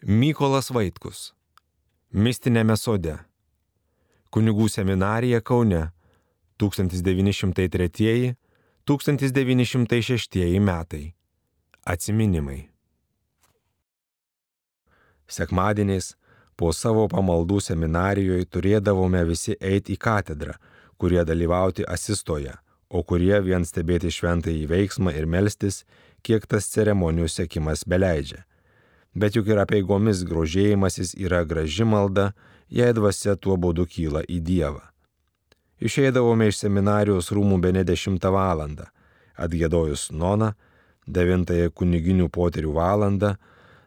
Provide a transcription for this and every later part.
Mykolas Vaitkus. Mistinėme sode. Kunigų seminarija Kaune 1903-1906 metai. Atsiminimai. Sekmadieniais po savo pamaldų seminarijoje turėdavome visi eiti į katedrą, kurie dalyvauti asistoje, o kurie vien stebėti šventąjį veiksmą ir melstis, kiek tas ceremonijų sekimas beleidžia. Bet juk ir apieigomis grožėjimasis yra graži malda, jei dvasia tuo būdu kyla į Dievą. Išeidavome iš seminarijos rūmų be ne 10 valandą, atgėdojus noną, 9 kuniginių poterių valandą,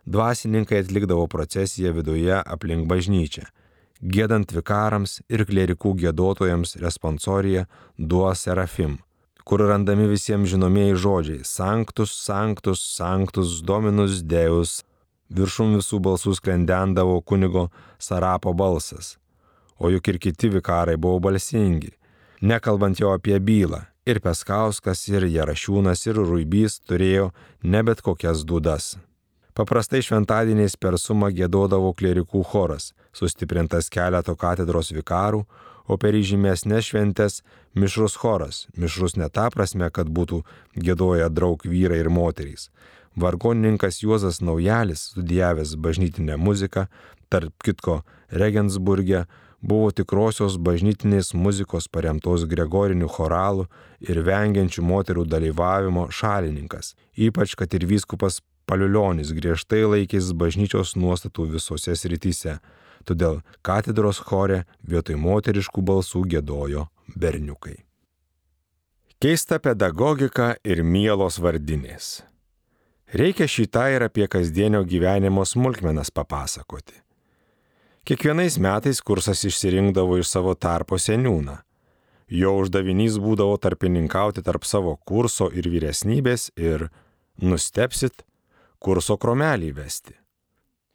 dvasininkai atlikdavo procesiją viduje aplink bažnyčią, gėdant vikarams ir klerikų gėdotojams responsoriją Duo Serafim, kur randami visiems žinomieji žodžiai Sanctus, Sanctus, Sanctus, Dominus Deus. Viršum visų balsų sklendendavo kunigo Sarapo balsas, o juk ir kiti vikarai buvo balsingi, nekalbant jau apie bylą. Ir Peskauskas, ir Jarašiūnas, ir Ruibys turėjo ne bet kokias dudas. Paprastai šventadieniais per sumą gėdodavo klerikų choras, sustiprintas keleto katedros vikarų, o per įžymesnės šventės mišrus choras, mišrus ne ta prasme, kad būtų gėdoję draug vyrai ir moterys. Vargonininkas Juozas Naujalis, studijavęs bažnytinę muziką, tarp kitko Regensburgė, buvo tikrosios bažnytinės muzikos paremtos gregorinių choralų ir vengiančių moterų dalyvavimo šalininkas, ypač kad ir vyskupas Paliulionis griežtai laikys bažnyčios nuostatų visose srityse, todėl katedros chore vietoj moteriškų balsų gėdojo berniukai. Keista pedagogika ir mielos vardinės. Reikia šitą ir apie kasdienio gyvenimo smulkmenas papasakoti. Kiekvienais metais kursas išsirinkdavo iš savo tarpo seniūną. Jo uždavinys būdavo tarpininkauti tarp savo kurso ir vyresnybės ir, nustepsit, kurso kromelį vesti.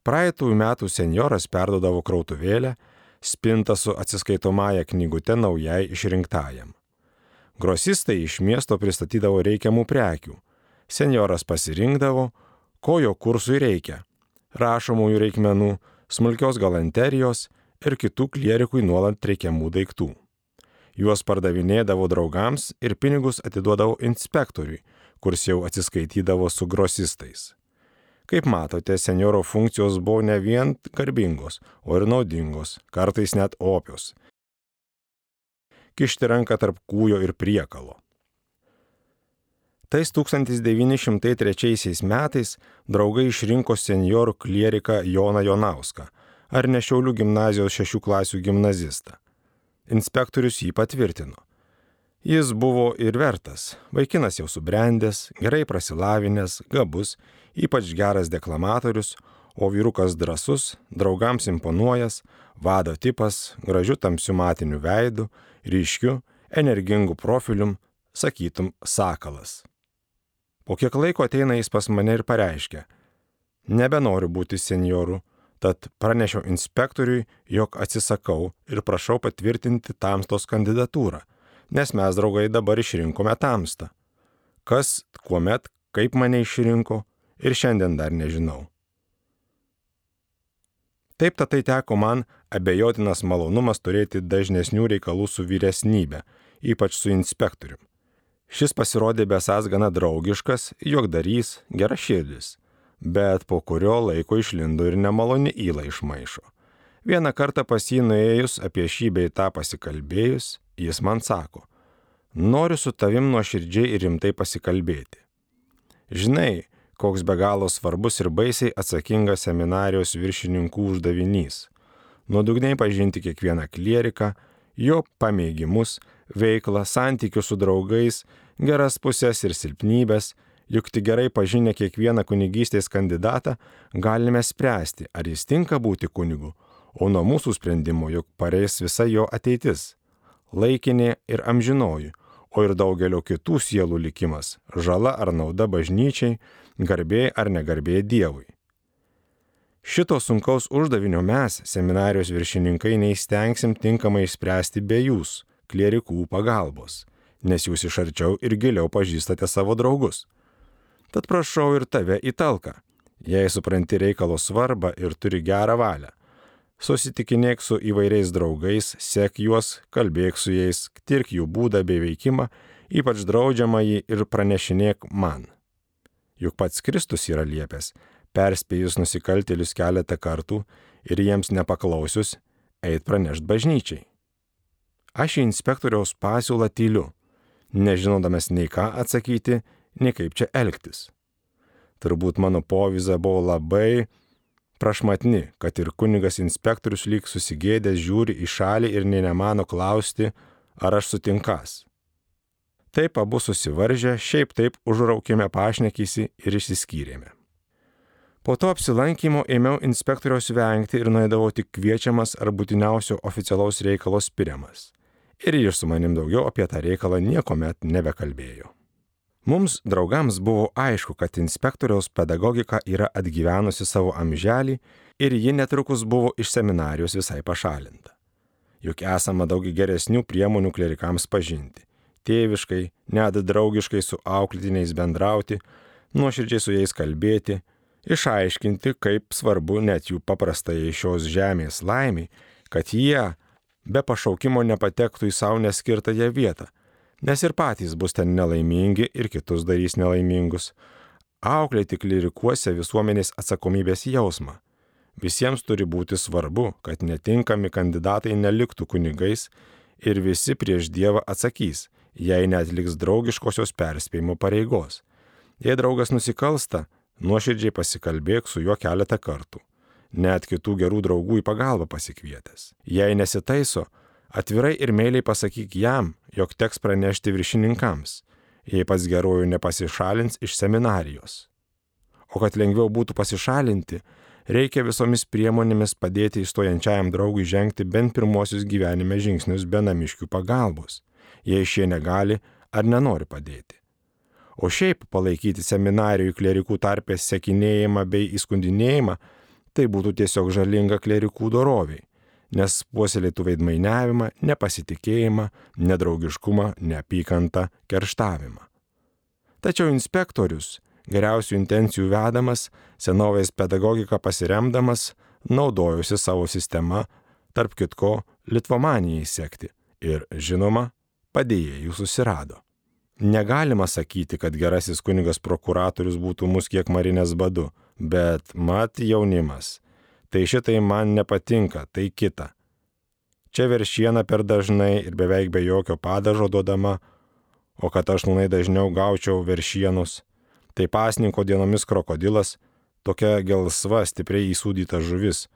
Praeitų metų senjoras perdodavo krautuvėlę, spintą su atsiskaitomąją knygute naujai išrinktajam. Grosistai iš miesto pristatydavo reikiamų prekių. Senjoras pasirinkdavo, ko jo kursui reikia - rašomųjų reikmenų, smulkios galanterijos ir kitų klierikui nuolat reikiamų daiktų. Juos pardavinėdavo draugams ir pinigus atiduodavo inspektoriui, kurs jau atsiskaitydavo su grosistais. Kaip matote, senjoro funkcijos buvo ne vien garbingos, o ir naudingos, kartais net opios. Kišti ranką tarp kūjo ir priekalo. Tais 1903 metais draugai išrinko senjorų klieriką Joną Jonauską, ar ne Šiaulių gimnazijos šešių klasių gimnazistą. Inspektorius jį patvirtino. Jis buvo ir vertas, vaikinas jau subrendęs, gerai prasilavinęs, gabus, ypač geras deklamatorius, o vyrukas drasus, draugams imponuojas, vado tipas, gražiu tamsiu matiniu veidu, ryškiu, energingu profilium, sakytum, sakalas. Po kiek laiko ateina jis pas mane ir pareiškia, nebenoriu būti senjoru, tad pranešiau inspektoriui, jog atsisakau ir prašau patvirtinti tamstos kandidatūrą, nes mes draugai dabar išrinkome tamstą. Kas, kuomet, kaip mane išrinko ir šiandien dar nežinau. Taip tad tai teko man abejotinas malonumas turėti dažnesnių reikalų su vyresnybė, ypač su inspektoriumi. Šis pasirodė besas gana draugiškas, juokdarys, gera širdis, bet po kurio laiko išlindo ir nemaloni įla iš maišo. Vieną kartą pas jį nuėjus apie šį bei tą pasikalbėjus, jis man sako, noriu su tavim nuoširdžiai ir rimtai pasikalbėti. Žinai, koks be galo svarbus ir baisiai atsakingas seminarijos viršininkų uždavinys - nuodugniai pažinti kiekvieną klieriką, jo pamėgimus, veiklą, santykius su draugais, geras pusės ir silpnybės, juk tik gerai pažinę kiekvieną kunigystės kandidatą galime spręsti, ar jis tinka būti kunigu, o nuo mūsų sprendimo juk pareis visa jo ateitis - laikinė ir amžinoji, o ir daugelio kitų sielų likimas - žala ar nauda bažnyčiai, garbė ar negarbė Dievui. Šito sunkaus uždavinio mes, seminarijos viršininkai, neįstengsim tinkamai išspręsti be jūs, klierikų pagalbos, nes jūs iš arčiau ir giliau pažįstate savo draugus. Tad prašau ir tave į talką. Jei supranti reikalo svarbą ir turi gerą valią, susitikinėk su įvairiais draugais, sek juos, kalbėk su jais, tirk jų būdą bei veikimą, ypač draudžiamą jį ir pranešinėk man. Juk pats Kristus yra liepęs, perspėjus nusikaltėlius keletą kartų ir jiems nepaklausius, eit pranešt bažnyčiai. Aš į inspektoriaus pasiūlą tyliu, nežinodamas nei ką atsakyti, nei kaip čia elgtis. Turbūt mano poviza buvo labai prašmatni, kad ir kunigas inspektorius lyg susigėdęs žiūri į šalį ir nei nemano klausti, ar aš sutinkas. Taip abu susivaržę, šiaip taip užraukėme pašnekysi ir išsiskyrėme. Po to apsilankimo ėmiau inspektoriaus vengti ir nuėdavau tik kviečiamas ar būtiniausio oficialaus reikalo spiriamas. Ir jis su manim daugiau apie tą reikalą niekuomet nebekalbėjo. Mums, draugams, buvo aišku, kad inspektoriaus pedagogika yra atgyvenusi savo amželį ir ji netrukus buvo iš seminarijos visai pašalinta. Juk esama daug geresnių priemonių klerikams pažinti - tėviškai, net draugiškai su auklėtiniais bendrauti, nuoširdžiai su jais kalbėti, išaiškinti, kaip svarbu net jų paprastai šios žemės laimiai, kad jie be pašaukimo nepatektų į savo neskirtąją vietą nes ir patys bus ten nelaimingi ir kitus darys nelaimingus. Auklėti klerikuose visuomenės atsakomybės jausmą. Visiems turi būti svarbu, kad netinkami kandidatai neliktų kunigais ir visi prieš Dievą atsakys, jei netliks draugiškosios perspėjimo pareigos. Jei draugas nusikalsta, nuoširdžiai pasikalbėk su juo keletą kartų, net kitų gerų draugų į pagalbą pasikvietęs. Jei nesitaiso, Atvirai ir meiliai pasakyk jam, jog teks pranešti viršininkams, jei pats gerojų nepasišalins iš seminarijos. O kad lengviau būtų pasišalinti, reikia visomis priemonėmis padėti įstojančiajam draugui žengti bent pirmosius gyvenime žingsnius be namiškių pagalbos, jei šie negali ar nenori padėti. O šiaip palaikyti seminarijų klerikų tarpės sekinėjimą bei įskundinėjimą, tai būtų tiesiog žalinga klerikų doroviai nes puoselėtų veidmainiavimą, nepasitikėjimą, nedraugiškumą, neapykantą, kerštavimą. Tačiau inspektorius, geriausių intencijų vedamas, senovės pedagogiką pasiremdamas, naudojosi savo sistema, tarp kitko, litvomanijai sekti ir, žinoma, padėjėjų susirado. Negalima sakyti, kad gerasis kunigas prokuratorius būtų mus kiek marinės badu, bet mat jaunimas Tai šitai man nepatinka, tai kita. Čia veršiena per dažnai ir beveik be jokio padažo duodama, o kad aš nūnai dažniau gaučiau veršienus, tai pasninko dienomis krokodilas, tokia gelsva, stipriai įsūdyta žuvis.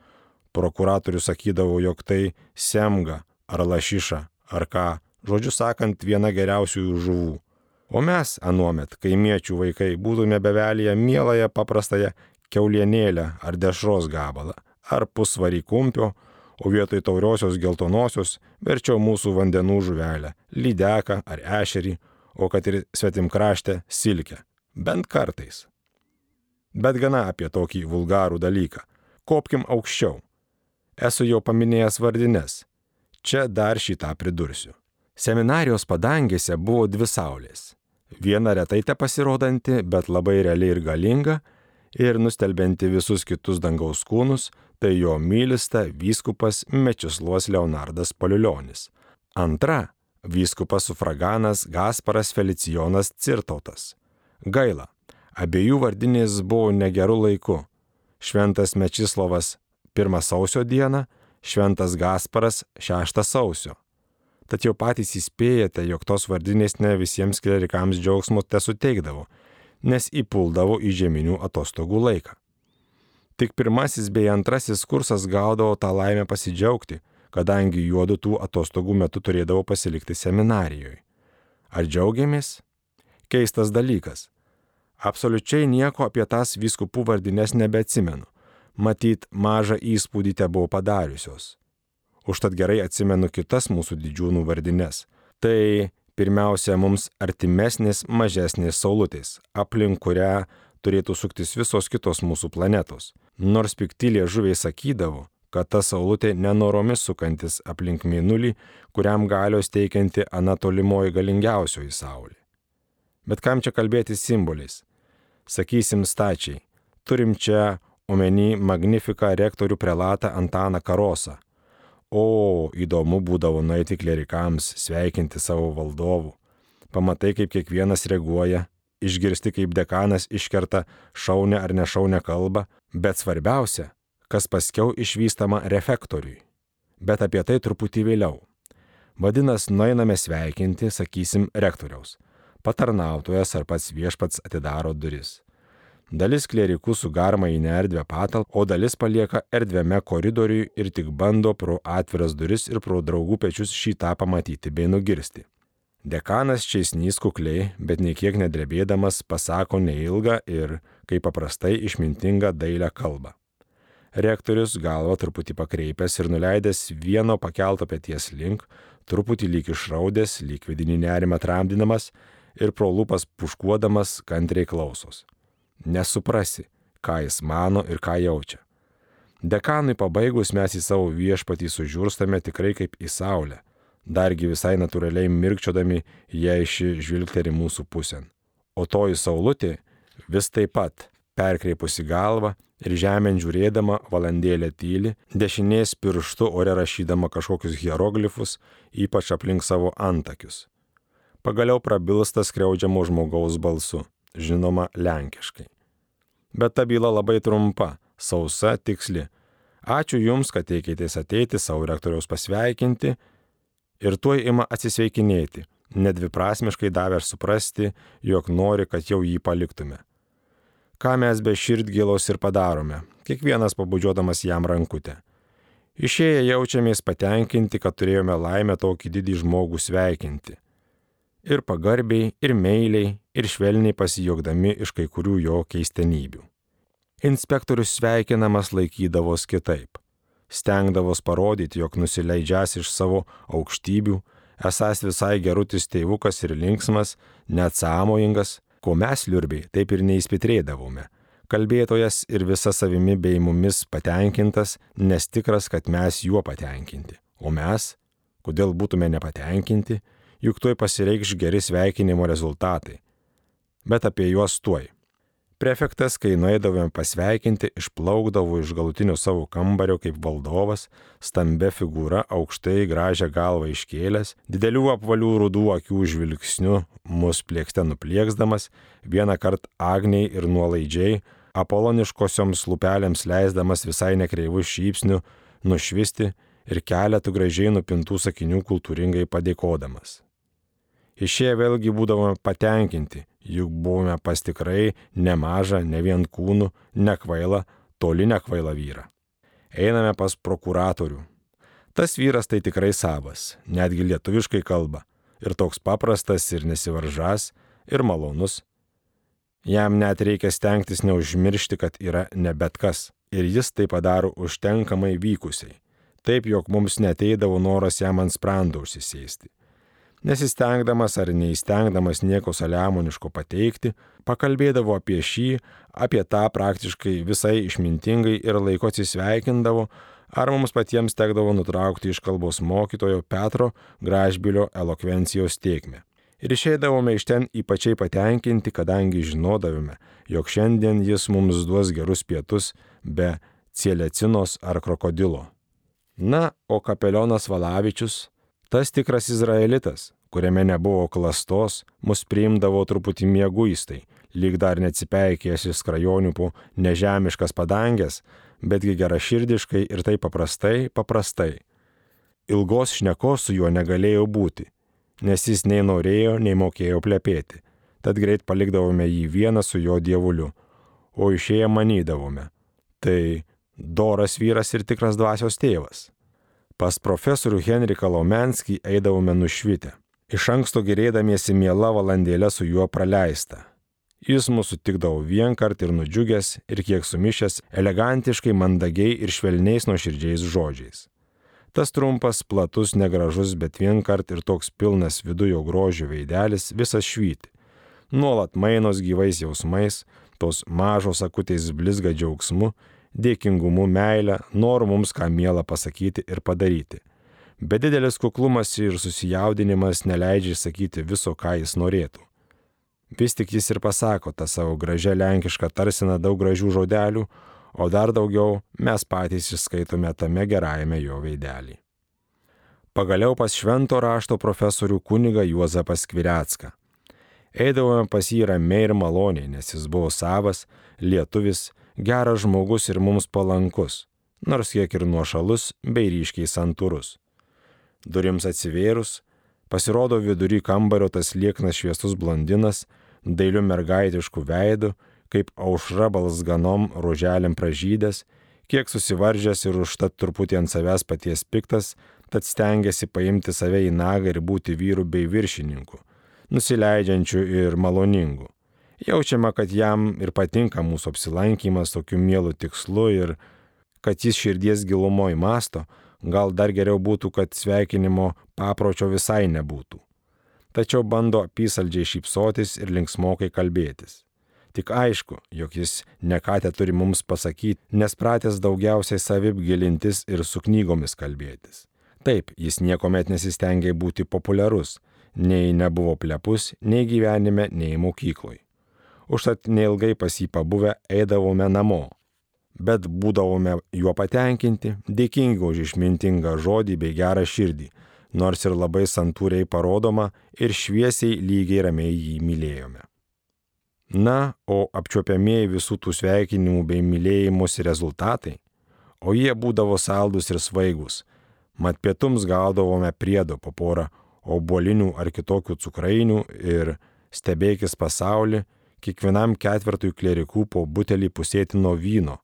Prokuratorius sakydavo, jog tai semga ar lašiša ar ką, žodžiu sakant, viena geriausių žuvų. O mes, anuomet, kaimiečių vaikai, būtume bevelyje mieląją paprastąją keulienėlę ar dešros gabalą, ar pusvarį kumpio, o vietoj tauriosios geltonosios verčiau mūsų vandenų žuvelę - lydeką ar ešerį, o kad ir svetimkraštę silkę. Bent kartais. Bet gana apie tokį vulgarų dalyką. Kopkim aukščiau. Esu jau paminėjęs vardines. Čia dar šitą pridursiu. Seminarijos padangėse buvo dvi saulės. Viena retai te pasirodanti, bet labai reali ir galinga, ir nustelbinti visus kitus dangaus kūnus, tai jo mylista vyskupas Mečisluos Leonardas Paliulionis. Antra - vyskupas sufraganas Gasparas Felicijonas Cirtautas. Gaila, abiejų vardinės buvo negerų laikų. Šventas Mečislovas 1 sausio dieną, Šventas Gasparas 6 sausio. Tad jau patys įspėjate, jog tos vardinės ne visiems klerikams džiaugsmo te suteikdavo nes įpuldavo į žieminių atostogų laiką. Tik pirmasis bei antrasis kursas gaudavo tą laimę pasidžiaugti, kadangi juodu tų atostogų metu turėdavo pasilikti seminarijoje. Ar džiaugiamės? Keistas dalykas. Absoliučiai nieko apie tas viskupų vardinės nebeatsimenu. Matyt, mažą įspūdį te buvo padariusios. Užtat gerai atsimenu kitas mūsų didžiūnų vardinės. Tai pirmiausia mums artimesnės mažesnės saulutės, aplink kurią turėtų suktis visos kitos mūsų planetos. Nors piktilė žuviai sakydavo, kad ta saulutė nenoromis sukantis aplink mėnulį, kuriam galios teikianti anatolimoji galingiausioji saulė. Bet kam čia kalbėti simboliais? Sakysim stačiai, Turim čia omeny magnifiką rektorių prelatą Antaną Karosą. O, įdomu būdavo nueiti klerikams, sveikinti savo valdovų. Pamatai, kaip kiekvienas reaguoja, išgirsti, kaip dekanas iškerta šaunę ar nešaunę kalbą, bet svarbiausia, kas paskiau išvystama refektoriui. Bet apie tai truputį vėliau. Vadinasi, nueiname sveikinti, sakysim, rektoriaus. Patarnautojas ar pats viešpats atidaro duris. Dalis klierikų sugarma į neerdvę patalpą, o dalis palieka erdvėme koridoriui ir tik bando pro atviras duris ir pro draugų pečius šitą pamatyti bei nugirsti. Dekanas čiaisnys kukliai, bet nei kiek nedrebėdamas, pasako neilgą ir, kaip paprastai, išmintingą dailę kalbą. Rektorius galva truputį pakreipęs ir nuleidęs vieno pakelto pėties link, truputį lyg išraudęs, lyg vidinį nerimą tramdinamas ir pro lūpas puškuodamas kantriai klausos nesuprasi, ką jis mano ir ką jaučia. Dekanui pabaigus mes į savo viešpatį sužiūrstame tikrai kaip į saulę, dargi visai natūraliai mirkčiodami jei ši žvilgteri mūsų pusėn. O toji saulutė vis taip pat, perkreipusi galvą ir žemėn žiūrėdama valandėlę tyli, dešinės pirštu ore rašydama kažkokius hieroglifus, ypač aplink savo antakius. Pagaliau prabilsta skriaudžiamo žmogaus balsu žinoma lenkiškai. Bet ta byla labai trumpa, sausa, tiksli. Ačiū Jums, kad teikėtės ateiti savo rektoriaus pasveikinti ir tuoj ima atsisveikinėti, nedviprasmiškai davė ir suprasti, jog nori, kad jau jį paliktume. Ką mes be širdgėlos ir padarome, kiekvienas pabudžiodamas jam rankutę. Išėję jaučiamės patenkinti, kad turėjome laimę tokį didį žmogų sveikinti ir pagarbiai, ir meiliai, ir švelniai pasijokdami iš kai kurių jo keistenybių. Inspektorius sveikinamas laikydavos kitaip. Stengdavos parodyti, jog nusileidžias iš savo aukštybių, esas visai gerutis tėvukas ir linksmas, neatsamoingas, ko mes liurbiai taip ir neįspitrėdavome. Kalbėtojas ir visa savimi bei mumis patenkintas, nes tikras, kad mes juo patenkinti. O mes, kodėl būtume nepatenkinti, juk tuoj pasireikš geri sveikinimo rezultatai. Bet apie juos tuoj. Prefektas, kai nueidavome pasveikinti, išplaukdavo iš galutinio savo kambario kaip valdovas, stambia figūra, aukštai gražią galvą iškėlęs, didelių apvalių rudų akių žvilgsniu mus plėkste nuplėksdamas, vieną kartą agniai ir nuolaidžiai, apoloniškosioms lūpelėms leisdamas visai nekreivų šypsnių, nušvisti ir keletų gražiai nupintų sakinių kultūringai padėkodamas. Išėję vėlgi būdavome patenkinti, juk buvome pas tikrai nemažą, ne vien kūnų, nekvailą, toli nekvailą vyrą. Einame pas prokuratorių. Tas vyras tai tikrai savas, netgi lietuviškai kalba. Ir toks paprastas ir nesivaržas, ir malonus. Jam net reikia stengtis neužmiršti, kad yra ne bet kas. Ir jis tai padaro užtenkamai vykusiai. Taip, jog mums neteidavo noras jam ant sprando užsisėsti nesistengdamas ar neįstengdamas nieko saliamoniško pateikti, pakalbėdavo apie šį, apie tą praktiškai visai išmintingai ir laiko atsisveikindavo, ar mums patiems tekdavo nutraukti iš kalbos mokytojo Petro Gražbilio elokvencijos tiekmę. Ir išeidavome iš ten ypačiai patenkinti, kadangi žinodavome, jog šiandien jis mums duos gerus pietus be cielecinos ar krokodilo. Na, o kapelionas Valavičius, Tas tikras izraelitas, kuriame nebuvo klastos, mus priimdavo truputį mieguistai, lyg dar neatsipeikėjęs iš skrajonių po nežemiškas padangės, betgi geraširdiškai ir taip paprastai, paprastai. Ilgos šnekos su juo negalėjo būti, nes jis nei norėjo, nei mokėjo plepėti, tad greit palikdavome jį vieną su jo dievuliu, o išėję manydavome. Tai doras vyras ir tikras dvasios tėvas. Pas profesorių Henriką Laumenskį eidavome nušvitę, iš anksto gerėdamiesi miela valandėlę su juo praleista. Jis mūsų tikdavo vienkart ir nudžiugęs, ir kiek sumišęs, elegantiškai, mandagiai ir švelniais nuoširdžiais žodžiais. Tas trumpas, platus, negražus, bet vienkart ir toks pilnas vidujo grožio veidelis visas švyti. Nuolat mainos gyvais jausmais, tos mažos akutės blizga džiaugsmu dėkingumu, meilę, noru mums ką mielą pasakyti ir padaryti. Bet didelis kuklumas ir susijaudinimas neleidžia išsakyti viso, ką jis norėtų. Vis tik jis ir pasako tą savo gražią lenkišką tarsiną daug gražių žodelių, o dar daugiau mes patys išskaitome tame gerajame jo veidelį. Pagaliau pas švento rašto profesorių kuniga Juozapą Skvirecką. Eidavome pas jį ramiai ir maloniai, nes jis buvo savas, lietuvis, geras žmogus ir mums palankus, nors kiek ir nuošalus bei ryškiai santūrus. Durims atsivėrus, pasirodo vidury kambario tas lieknas šviesus blondinas, dailiu mergaitišku veidu, kaip aušra balsganom roželėm pražydęs, kiek susivaržęs ir užtat truputį ant savęs paties piktas, tad stengiasi paimti save į nagą ir būti vyru bei viršininku, nusileidžiančiu ir maloningu. Jaučiama, kad jam ir patinka mūsų apsilankimas tokiu mielu tikslu ir kad jis širdies gilumoje masto, gal dar geriau būtų, kad sveikinimo papročio visai nebūtų. Tačiau bando apysaldžiai šypsotis ir linksmokai kalbėtis. Tik aišku, jog jis nekatę turi mums pasakyti, nes pratęs daugiausiai savip gilintis ir su knygomis kalbėtis. Taip, jis niekuomet nesistengė būti populiarus, nei nebuvo plepus, nei gyvenime, nei mokykloje. Užtat neilgai pas jį pabuvę eidavome namo. Bet būdavome juo patenkinti, dėkingi už išmintingą žodį bei gerą širdį, nors ir labai santūriai parodoma ir šviesiai lygiai ramiai jį mylėjome. Na, o apčiopiamieji visų tų sveikinimų bei mylėjimuose rezultatai, o jie būdavo saldus ir svaigus, mat pietums gaudavome priedo po porą obolinių ar kitokių cukrainių ir stebėkis pasaulį, kiekvienam ketvirtui klerikų po butelį pusėtino vyno.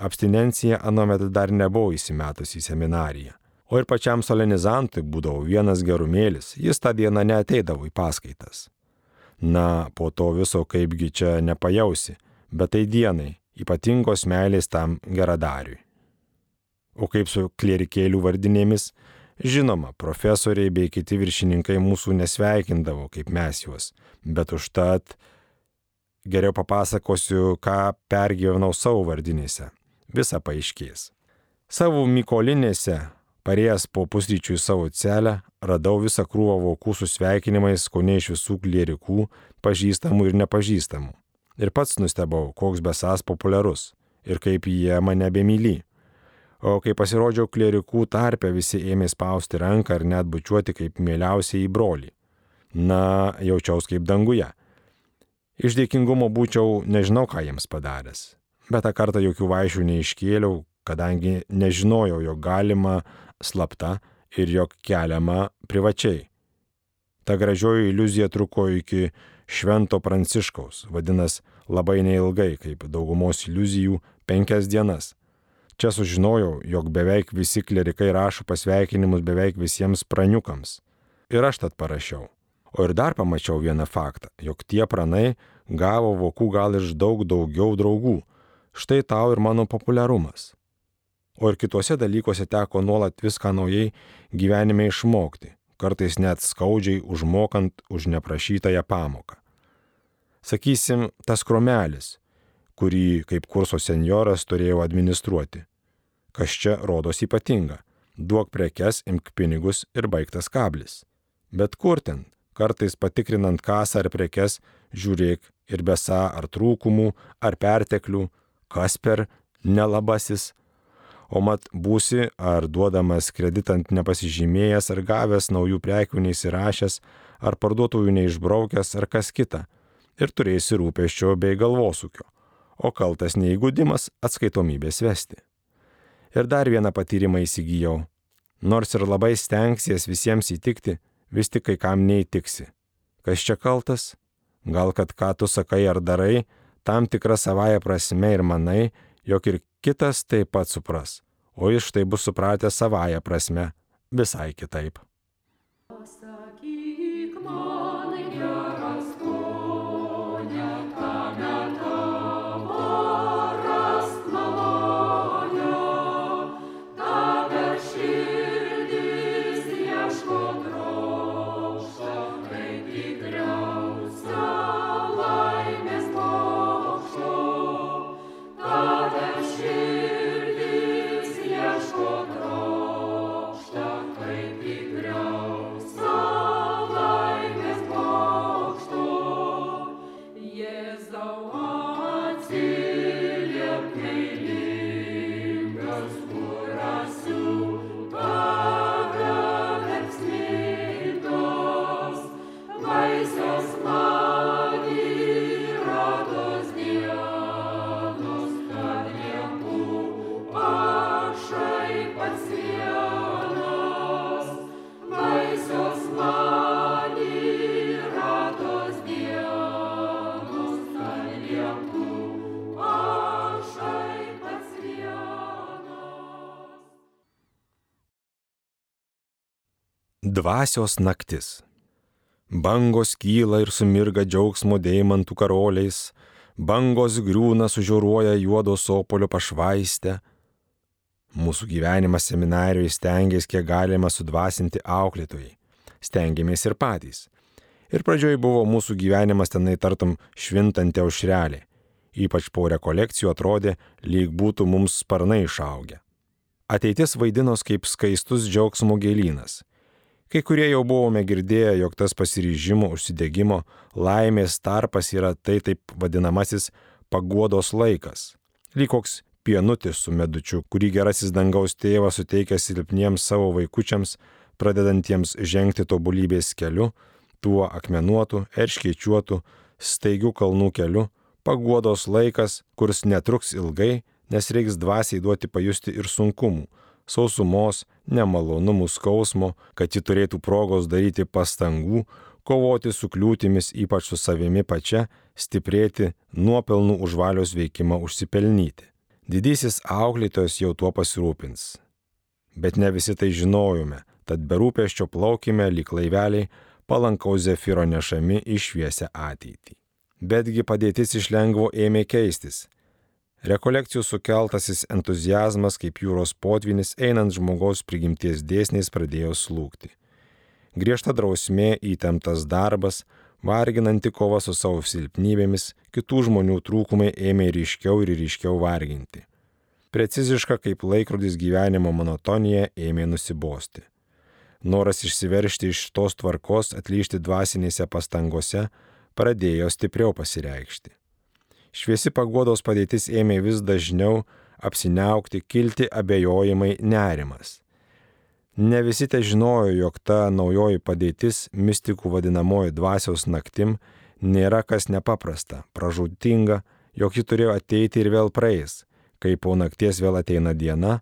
Abstinencija anuomet dar nebuvo įsimetus į seminariją. O ir pačiam solenizantui būdavo vienas gerumėlis, jis tą dieną neteidavo į paskaitas. Na, po to viso kaipgi čia nepajausi, bet tai dienai, ypatingos meilės tam geradariui. O kaip su klierikėlių vardinėmis, žinoma, profesoriai bei kiti viršininkai mūsų nesveikindavo kaip mes juos, bet užtat geriau papasakosiu, ką pergyvenau savo vardinėse. Visa paaiškės. Savo Mykolinėse Parėjęs po pusryčių į savo celę, radau visą krūvą vokų su sveikinimais, ko ne iš visų klierikų, pažįstamų ir nepažįstamų. Ir pats nustebau, koks besas populiarus ir kaip jie mane bemyly. O kai pasirodžiau klierikų tarpe, visi ėmė spausti ranką ar net bučiuoti kaip mieliausiai į brolį. Na, jaučiaus kaip danguje. Iš dėkingumo būčiau nežinau, ką jiems padaręs. Bet tą kartą jokių vaišių neiškėliau, kadangi nežinojau, jog galima slapta ir jog keliama privačiai. Ta gražioji iliuzija truko iki Švento Pranciškaus, vadinasi labai neilgai, kaip daugumos iliuzijų, penkias dienas. Čia sužinojau, jog beveik visi klerikai rašo pasveikinimus beveik visiems praniukams. Ir aš tad parašiau. O ir dar pamačiau vieną faktą, jog tie pranai gavo vokų gal iš daug daugiau draugų. Štai tau ir mano populiarumas o ir kituose dalykuose teko nuolat viską naujai gyvenime išmokti, kartais net skaudžiai užmokant už neprašytąją pamoką. Sakysim, tas kromelis, kurį kaip kurso senjoras turėjau administruoti. Kas čia rodos ypatinga - duok prekes, imk pinigus ir baigtas kablis. Bet kur ten, kartais patikrinant kasą ar prekes, žiūrėk ir besa ar trūkumų, ar perteklių, kas per nelabasis, o mat būsi ar duodamas kreditant nepasižymėjęs ar gavęs naujų prekių neįsirašęs, ar parduotųjų neišbraukęs ar kas kita, ir turėsi rūpeščio bei galvosūkio, o kaltas neįgudimas atskaitomybės vesti. Ir dar vieną patyrimą įsigijau. Nors ir labai stengsies visiems įtikti, vis tik kai kam neįtiksi. Kas čia kaltas? Gal kad ką tu sakai ar darai, tam tikrą savają prasme ir manai, jog ir kitas taip pat supras, o jis štai bus supratęs savają prasme visai kitaip. Dvasios naktis. Bangos kyla ir sumirga džiaugsmo deimantų karoliais, bangos griūna sužiūruoja juodo sopolio pašvaistę. Mūsų gyvenimas seminarijoje stengiasi kiek galima sudvasinti auklėtojai. Stengiamės ir patys. Ir pradžioj buvo mūsų gyvenimas tenai tartum švintanti aušrelė. Ypač po rekolekcijų atrodė, lyg būtų mums sparnai išaugę. Ateitis vaidinos kaip skaistus džiaugsmo gėlynas Kai kurie jau buvome girdėję, jog tas pasiryžimo, užsidėgymo, laimės tarpas yra tai taip vadinamasis paguodos laikas. Lyg koks pienutis su medučiu, kurį gerasis dangaus tėvas suteikia silpniems savo vaikučiams, pradedantiems žengti tobulybės keliu, tuo akmenuotu, erškiečiuotu, staigių kalnų keliu, paguodos laikas, kuris netruks ilgai, nes reiks dvasiai duoti pajusti ir sunkumų, sausumos, nemalonumų skausmo, kad ji turėtų progos daryti pastangų, kovoti su kliūtimis, ypač su savimi pačia, stiprėti, nuopelnų už valios veikimą užsipelnyti. Didysis auklėtojas jau tuo pasirūpins. Bet ne visi tai žinojome, tad berūpeščio plaukime lyg laiveliai palankaus zefiro nešami į šviesę ateitį. Betgi padėtis iš lengvo ėmė keistis Rekolekcijų sukeltasis entuzijazmas kaip jūros potvinis einant žmogaus prigimties dėsniais pradėjo slūgti. Griežta drausmė, įtemptas darbas, varginanti kova su savo silpnybėmis, kitų žmonių trūkumai ėmė ryškiau ir ryškiau varginti. Preciziška kaip laikrodis gyvenimo monotonija ėmė nusibosti. Noras išsiveršti iš tos tvarkos atlyšti dvasinėse pastangose pradėjo stipriau pasireikšti. Šviesi pagodos padėtis ėmė vis dažniau apsiniaukti, kilti abejojimai, nerimas. Ne visi te žinojo, jog ta naujoji padėtis, mistikų vadinamoji dvasios naktim, nėra kas nepaprasta, pražūtinga, jog ji turėjo ateiti ir vėl praeis, kai po nakties vėl ateina diena,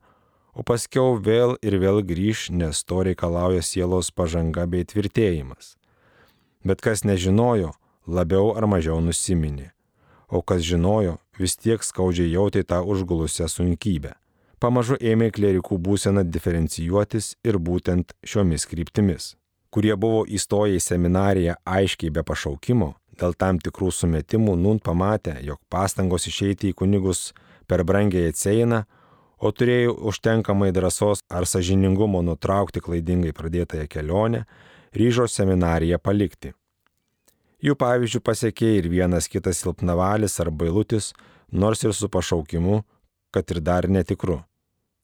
o paskiau vėl ir vėl grįž, nes to reikalauja sielos pažanga bei tvirtėjimas. Bet kas nežinojo, labiau ar mažiau nusiminė o kas žinojo, vis tiek skaudžiai jautė tą užgulusią sunkybę. Pamažu ėmė klerikų būsena diferencijuotis ir būtent šiomis kryptimis. Kurie buvo įstoję į seminariją aiškiai be pašaukimo, dėl tam tikrų sumetimų nun pamatė, jog pastangos išeiti į kunigus per brangiai atsieina, o turėjo užtenkamai drąsos ar sažiningumo nutraukti klaidingai pradėtąją kelionę, ryžo seminariją palikti. Jų pavyzdžių pasiekė ir vienas kitas silpnavalis ar bailutis, nors ir su pašaukimu, kad ir dar netikru.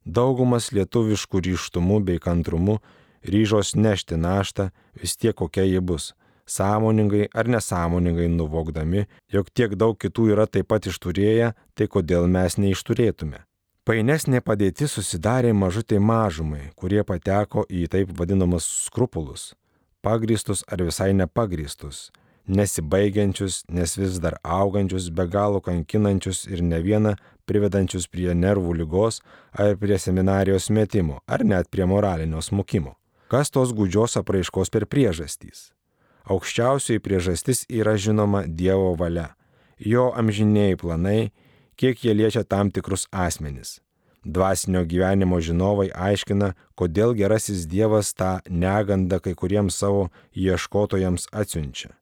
Daugumas lietuviškų ryštumų bei kantrumu ryžos nešti naštą vis tiek kokia ji bus, sąmoningai ar nesąmoningai nuvokdami, jog tiek daug kitų yra taip pat išturėję, tai kodėl mes neišturėtume. Painesnė padėtis susidarė mažutai mažumai, kurie pateko į taip vadinamus skrupulus - pagristus ar visai nepagristus nesibaigiančius, nes vis dar augančius, be galo kankinančius ir ne vieną privedančius prie nervų lygos ar prie seminarijos metimo, ar net prie moralinio smukimo. Kas tos gudžios apraiškos per priežastys? Aukščiausioji priežastis yra žinoma Dievo valia, jo amžiniai planai, kiek jie liečia tam tikrus asmenis. Dvasinio gyvenimo žinovai aiškina, kodėl gerasis Dievas tą negandą kai kuriems savo ieškotojams atsiunčia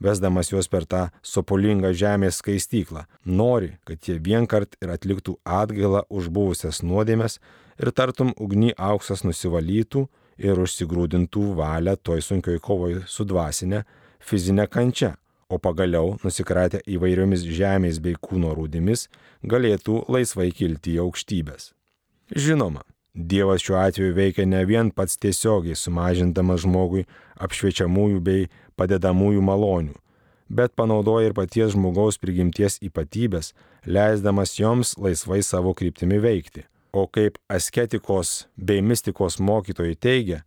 vesdamas juos per tą sopulingą žemės skaistyklą. Nori, kad jie vienkart ir atliktų atgailą už buvusias nuodėmės ir tartum ugny auksas nusivalytų ir užsigrūdintų valią toj sunkioj kovoj su dvasinė, fizinė kančia, o pagaliau, nusikratę įvairiomis žemės bei kūno rūdimis, galėtų laisvai kilti į aukštybės. Žinoma, Dievas šiuo atveju veikia ne vien pats tiesiogiai sumažindamas žmogui apšviečiamųjų bei padedamųjų malonių, bet panaudoja ir paties žmogaus prigimties ypatybės, leisdamas joms laisvai savo kryptimi veikti. O kaip asketikos bei mistikos mokytojai teigia,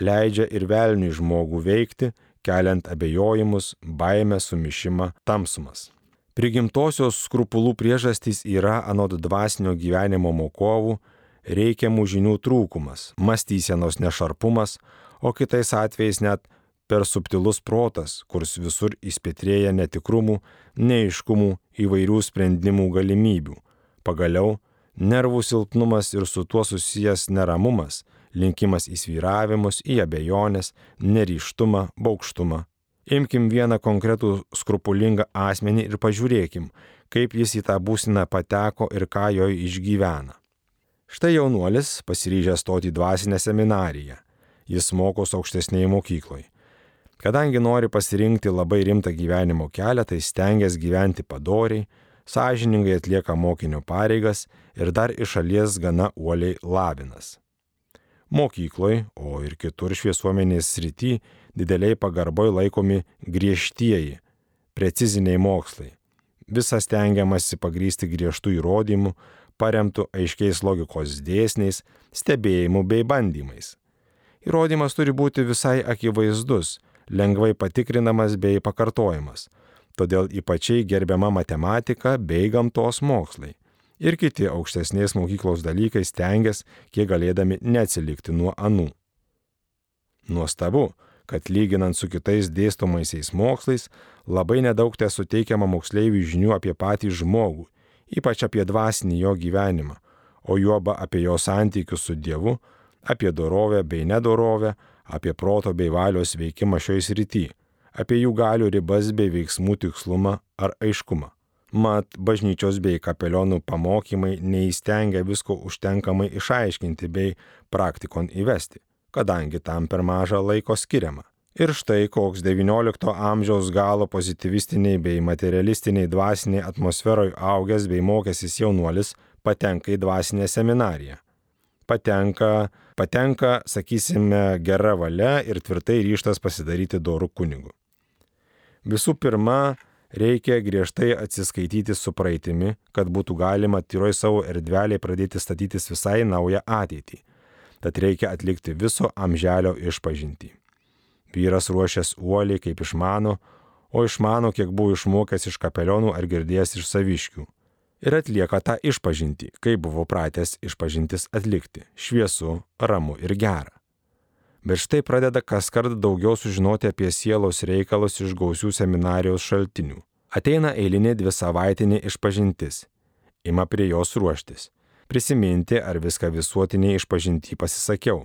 leidžia ir velniui žmogų veikti, keliant abejojimus, baimę, sumišimą, tamsumas. Prigimtosios skrupulų priežastys yra anot dvasinio gyvenimo mokovų, reikiamų žinių trūkumas, mąstysenos nešarpumas, o kitais atvejais net per subtilus protas, kurs visur įspėtrėja netikrumų, neiškumų, įvairių sprendimų galimybių. Pagaliau, nervų silpnumas ir su tuo susijęs neramumas, linkimas į sviravimus, į abejonės, neryštumą, baukštumą. Imkim vieną konkretų skrupulingą asmenį ir pažiūrėkim, kaip jis į tą būsiną pateko ir ką joje išgyvena. Štai jaunuolis pasiryžęs stoti į dvasinę seminariją. Jis mokos aukštesnėje mokykloje. Kadangi nori pasirinkti labai rimtą gyvenimo kelią, tai stengiasi gyventi padoriai, sąžiningai atlieka mokinio pareigas ir dar iš šalies gana uoliai lavinas. Mokykloje, o ir kitur šviesuomenės srity, dideliai pagarboj laikomi griežtieji, preciziniai mokslai. Visas stengiamasi pagrysti griežtų įrodymų, paremtų aiškiais logikos dėsniais, stebėjimų bei bandymais. Įrodymas turi būti visai akivaizdus, lengvai patikrinamas bei pakartojamas todėl ypačiai gerbiama matematika bei gamtos mokslai. Ir kiti aukštesnės mokyklos dalykai stengiasi, kiek galėdami neatsilikti nuo anų. Nuostabu, kad lyginant su kitais dėstomaisiais mokslais, labai nedaug te suteikiama moksleivių žinių apie patį žmogų, ypač apie dvasinį jo gyvenimą, o juoba apie jo santykius su Dievu, apie dorovę bei nedorovę, apie proto bei valios veikimą šioje srityje apie jų galių ribas bei veiksmų tikslumą ar aiškumą. Mat, bažnyčios bei kapelionų pamokymai neįstengia visko užtenkamai išaiškinti bei praktikon įvesti, kadangi tam per mažą laiko skiriama. Ir štai koks XIX amžiaus galo pozityvistiniai bei materialistiniai dvasiniai atmosferoje augęs bei mokęsis jaunuolis patenka į dvasinę seminariją. Patenka, patenka, sakysime, gera valia ir tvirtai ryštas pasidaryti dorų kunigu. Visų pirma, reikia griežtai atsiskaityti su praeitimi, kad būtų galima tyroj savo erdvelėje pradėti statytis visai naują ateitį. Tad reikia atlikti viso amželio išpažinti. Vyras ruošęs uoliai kaip išmano, o išmano, kiek buvo išmokęs iš kapelionų ar girdėjęs iš saviškių. Ir atlieka tą išpažinti, kaip buvo pratęs išpažintis atlikti - šviesu, ramu ir gera bet štai pradeda kas kart daugiau sužinoti apie sielos reikalus iš gausių seminarijos šaltinių. Ateina eilinė dvi savaitinė išpažintis. Ima prie jos ruoštis. Prisiminti, ar viską visuotiniai išpažinti pasisakiau.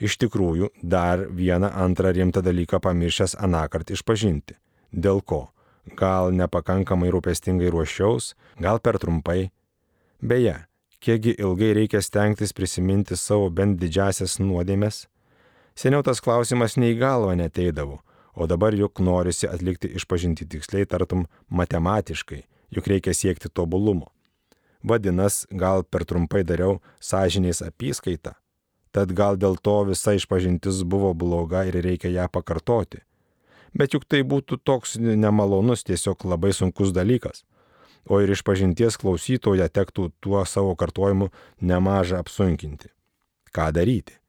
Iš tikrųjų, dar vieną antrą rimtą dalyką pamiršęs anakart išpažinti. Dėl ko? Gal nepakankamai rūpestingai ruošiaus, gal per trumpai. Beje, kiekgi ilgai reikia stengtis prisiminti savo bent didžiasias nuodėmės? Seniau tas klausimas nei galva neteidavo, o dabar juk norisi atlikti išpažinti tiksliai, tartum matematiškai, juk reikia siekti tobulumo. Vadinas, gal per trumpai dariau sąžinės apyskaitą, tad gal dėl to visa išpažintis buvo bloga ir reikia ją pakartoti. Bet juk tai būtų toks nemalonus, tiesiog labai sunkus dalykas. O ir išpažinties klausytoje tektų tuo savo kartojimu nemažą apsunkinti. Ką daryti?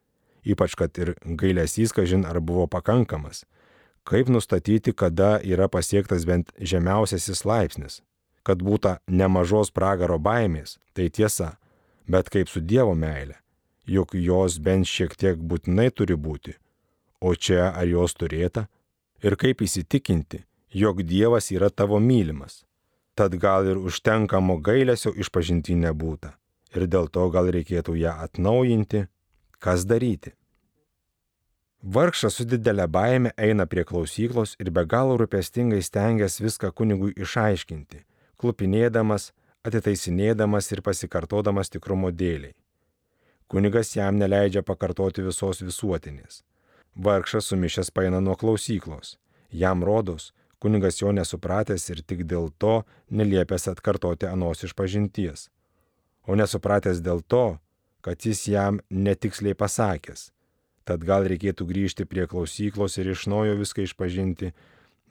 ypač kad ir gailesys, kažin ar buvo pakankamas. Kaip nustatyti, kada yra pasiektas bent žemiausiasis laipsnis? Kad būtų nemažos pragaro baimės, tai tiesa, bet kaip su Dievo meile, juk jos bent šiek tiek būtinai turi būti. O čia ar jos turėta? Ir kaip įsitikinti, jog Dievas yra tavo mylimas? Tad gal ir užtenkamo gailesio išpažinti nebūta. Ir dėl to gal reikėtų ją atnaujinti, Kas daryti? Vargšas su didelė baime eina prie klausyklos ir be galo rūpestingai stengiasi viską kunigui išaiškinti, klupinėdamas, atitaisinėdamas ir pasikartodamas tikrumo dėliai. Kunigas jam neleidžia pakartoti visos visuotinės. Vargšas sumišęs paina nuo klausyklos. Jam rodos, kunigas jo nesupratęs ir tik dėl to neliepęs atkartoti anos išpažinties. O nesupratęs dėl to, kad jis jam netiksliai pasakęs. Tad gal reikėtų grįžti prie klausyklos ir iš naujo viską išpažinti,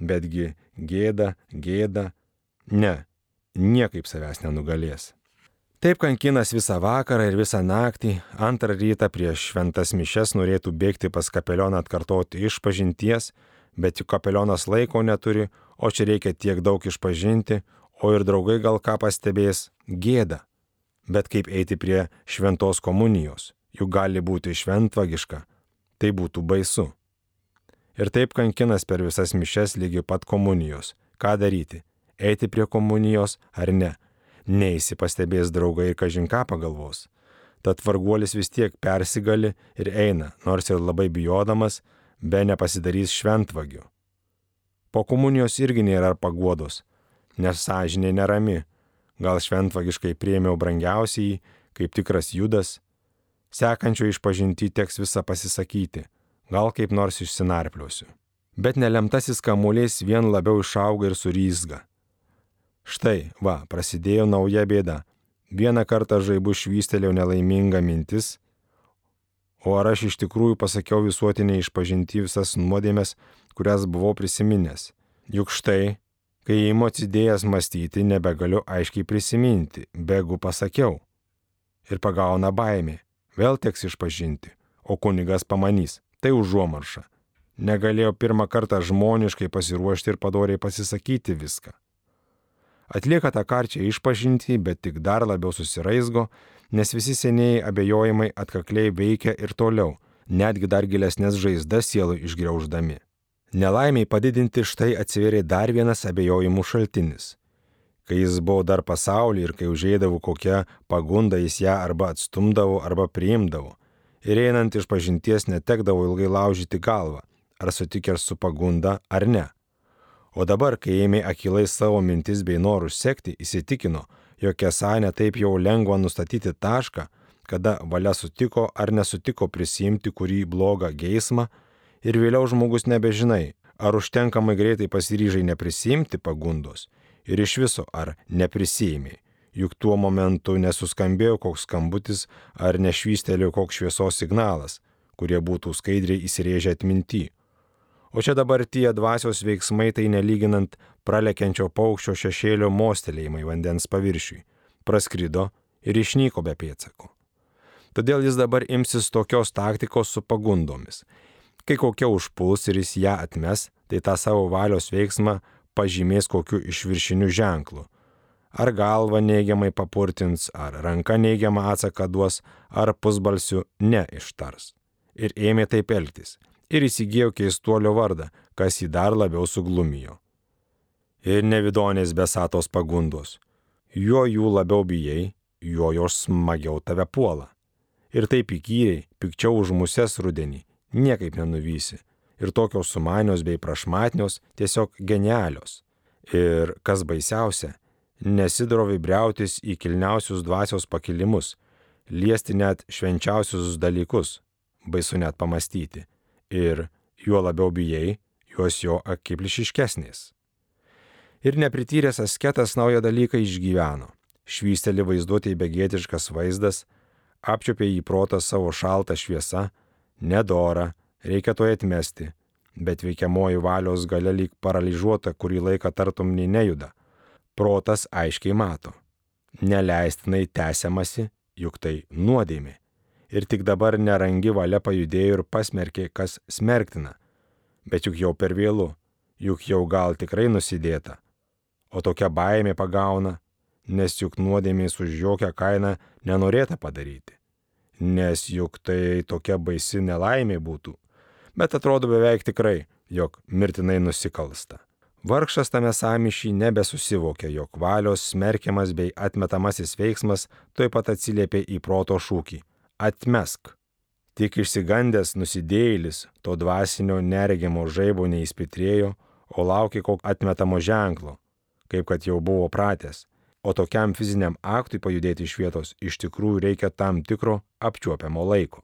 betgi gėda, gėda, ne, niekaip savęs nenugalės. Taip kankinas visą vakarą ir visą naktį, antrą rytą prieš šventas mišes norėtų bėgti pas kapelioną atkartoti išpažinties, bet juk kapelionas laiko neturi, o čia reikia tiek daug išpažinti, o ir draugai gal ką pastebės - gėda bet kaip eiti prie šventos komunijos, juk gali būti šventvagiška, tai būtų baisu. Ir taip kankinas per visas mišes lygi pat komunijos. Ką daryti? Eiti prie komunijos ar ne? Neįsi pastebės draugai ir kažin ką pagalvos. Tad varguolis vis tiek persigali ir eina, nors ir labai bijodamas, be nepasidarys šventvagiu. Po komunijos irgi nėra paguodos, nes sąžinė nerami. Gal šventvagiškai priemiau brangiausiai, kaip tikras judas, sekančio išpažinti teks visą pasisakyti, gal kaip nors išsinarpliosiu. Bet nelemtasis kamuolys vien labiau išauga ir suryzga. Štai, va, prasidėjo nauja bėda. Vieną kartą žaibu švystelėjau nelaimingą mintis, o ar aš iš tikrųjų pasakiau visuotinį išpažinti visas nuodėmės, kurias buvau prisiminęs. Juk štai, kai įimu atsidėjęs mąstyti, nebegaliu aiškiai prisiminti, begu pasakiau. Ir pagauna baimė, vėl teks išpažinti, o kunigas pamanys, tai užuomarša. Negalėjau pirmą kartą žmoniškai pasiruošti ir padoriai pasisakyti viską. Atlieka tą karčią išpažinti, bet tik dar labiau susiraizgo, nes visi senieji abejojimai atkakliai veikia ir toliau, netgi dar gilesnės žaizdas sielų išgreuždami. Nelaimiai padidinti štai atsivėrė dar vienas abejojimų šaltinis. Kai jis buvo dar pasaulyje ir kai užėdavo kokią pagundą, jis ją arba atstumdavo, arba priimdavo. Ir einant iš pažinties netekdavo ilgai laužyti galvą, ar sutikęs su pagunda ar ne. O dabar, kai ėmė akilai savo mintis bei norus sekti, įsitikino, jog esą netaip jau lengva nustatyti tašką, kada valia sutiko ar nesutiko prisimti kurį blogą geismą ir vėliau žmogus nebežinai, ar užtenkamai greitai pasiryžai neprisimti pagundos ir iš viso ar neprisėmė, juk tuo momentu nesuskambėjo koks skambutis ar nešvystelėjo koks šviesos signalas, kurie būtų skaidriai įsirėžę atminti O čia dabar tie dvasios veiksmai tai nelyginant pralekiančio paukščio šešėlio mostelėjimai vandens paviršiui. Praskrido ir išnyko be pėdsako. Todėl jis dabar imsis tokios taktikos su pagundomis. Kai kokia užpuls ir jis ją atmes, tai tą savo valios veiksmą pažymės kokiu išviršiniu ženklu. Ar galva neigiamai papurtins, ar ranka neigiamą atsaką duos, ar pusbalsiu neištars. Ir ėmė taip elgtis ir įsigijo keistuolio vardą, kas jį dar labiau suglumijo. Ir nevidonės besatos pagundos. Juo jų labiau bijai, juo jos smagiau tave puola. Ir taip įkyriai, pikčiau už muses rudenį, niekaip nenuvysi. Ir tokios sumanios bei prašmatnios tiesiog genialios. Ir kas baisiausia, nesidrovi briautis į kilniausius dvasios pakilimus, liesti net švenčiausius dalykus, baisu net pamastyti ir juo labiau bijai, juos jo akiplišiškesnės. Ir neprityręs asketas naują dalyką išgyveno. Švysteli vaizduotėjai begėtiškas vaizdas, apčiopė į protą savo šaltą šviesą, nedora, reikia to atmesti, bet veikiamoji valios gale lyg paralyžiuota kurį laiką tartum nei nejuda. Protas aiškiai mato. Neleistinai tęsiamasi, juk tai nuodėmė ir tik dabar nerangi valia pajudėjo ir pasmerkė, kas smerktina. Bet juk jau per vėlų, juk jau gal tikrai nusidėta. O tokia baimė pagauna, nes juk nuodėmės už jokią kainą nenorėta padaryti. Nes juk tai tokia baisi nelaimė būtų. Bet atrodo beveik tikrai, jog mirtinai nusikalsta. Vargšas tame samišy nebesusivokė, jog valios smerkiamas bei atmetamasis veiksmas taip pat atsiliepė į proto šūkį atmesk. Tik išsigandęs nusidėjėlis to dvasinio neregimo žaibo neįspitrėjo, o laukė kokio atmetamo ženklo, kaip kad jau buvo pratęs. O tokiam fiziniam aktui pajudėti iš vietos iš tikrųjų reikia tam tikro apčiuopiamo laiko.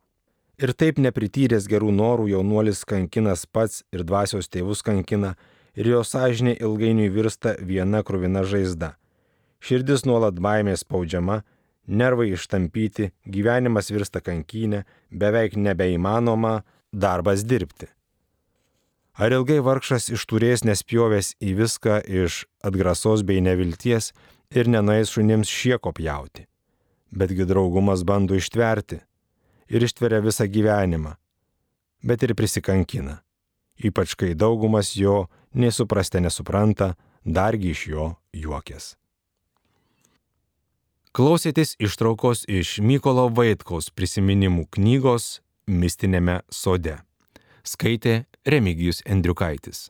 Ir taip neprityręs gerų norų jaunuolis kankinas pats ir dvasios tėvus kankina, ir jo sąžinė ilgainiui virsta viena kruvina žaizda. Širdis nuolat baimės spaudžiama nervai ištampyti, gyvenimas virsta kankynė, beveik nebeįmanoma darbas dirbti. Ar ilgai vargšas išturės nespjovęs į viską iš atgrasos bei nevilties ir nenais šunims šieko pjauti. Betgi draugumas bando ištverti ir ištveria visą gyvenimą, bet ir prisikankina. Ypač kai daugumas jo nesuprastė nesupranta, dargi iš jo juokės. Klausėtės ištraukos iš Mykolo Vaitkaus prisiminimų knygos Mistinėme sode. Skaitė Remigijus Endriukaitis.